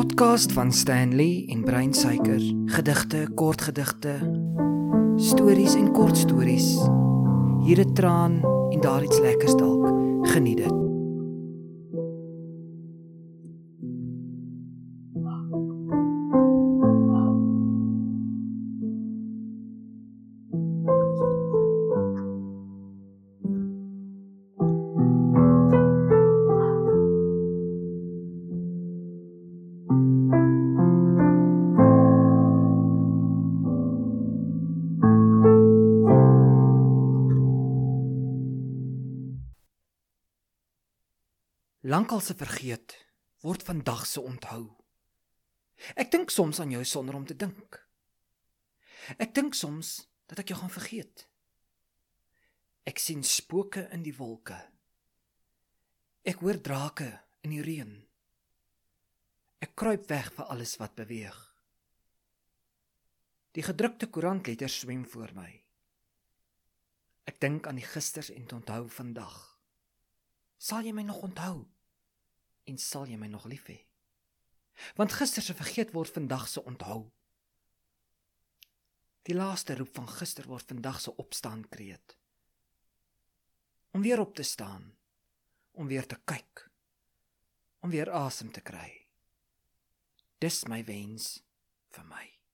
podcast van Stanley en Breinsuiker. Gedigte, kortgedigte, stories en kortstories. Hier 'n traan en daar iets lekkers dalk. Geniet dit. Lankal se vergeet word vandag se onthou. Ek dink soms aan jou sonder om te dink. Ek dink soms dat ek jou gaan vergeet. Ek sien spooke in die wolke. Ek hoor drake in die reën. Ek kruip weg vir alles wat beweeg. Die gedrukte koerantletters swem voor my. Ek dink aan die gisters en onthou vandag. Sal jy my nog onthou? En sal jy my nog lief hê? Want gister se vergeet word vandag se onthou. Die laaste roep van gister word vandag se opstaan kreet. Om weer op te staan, om weer te kyk, om weer asem te kry. Dis my wens vir my.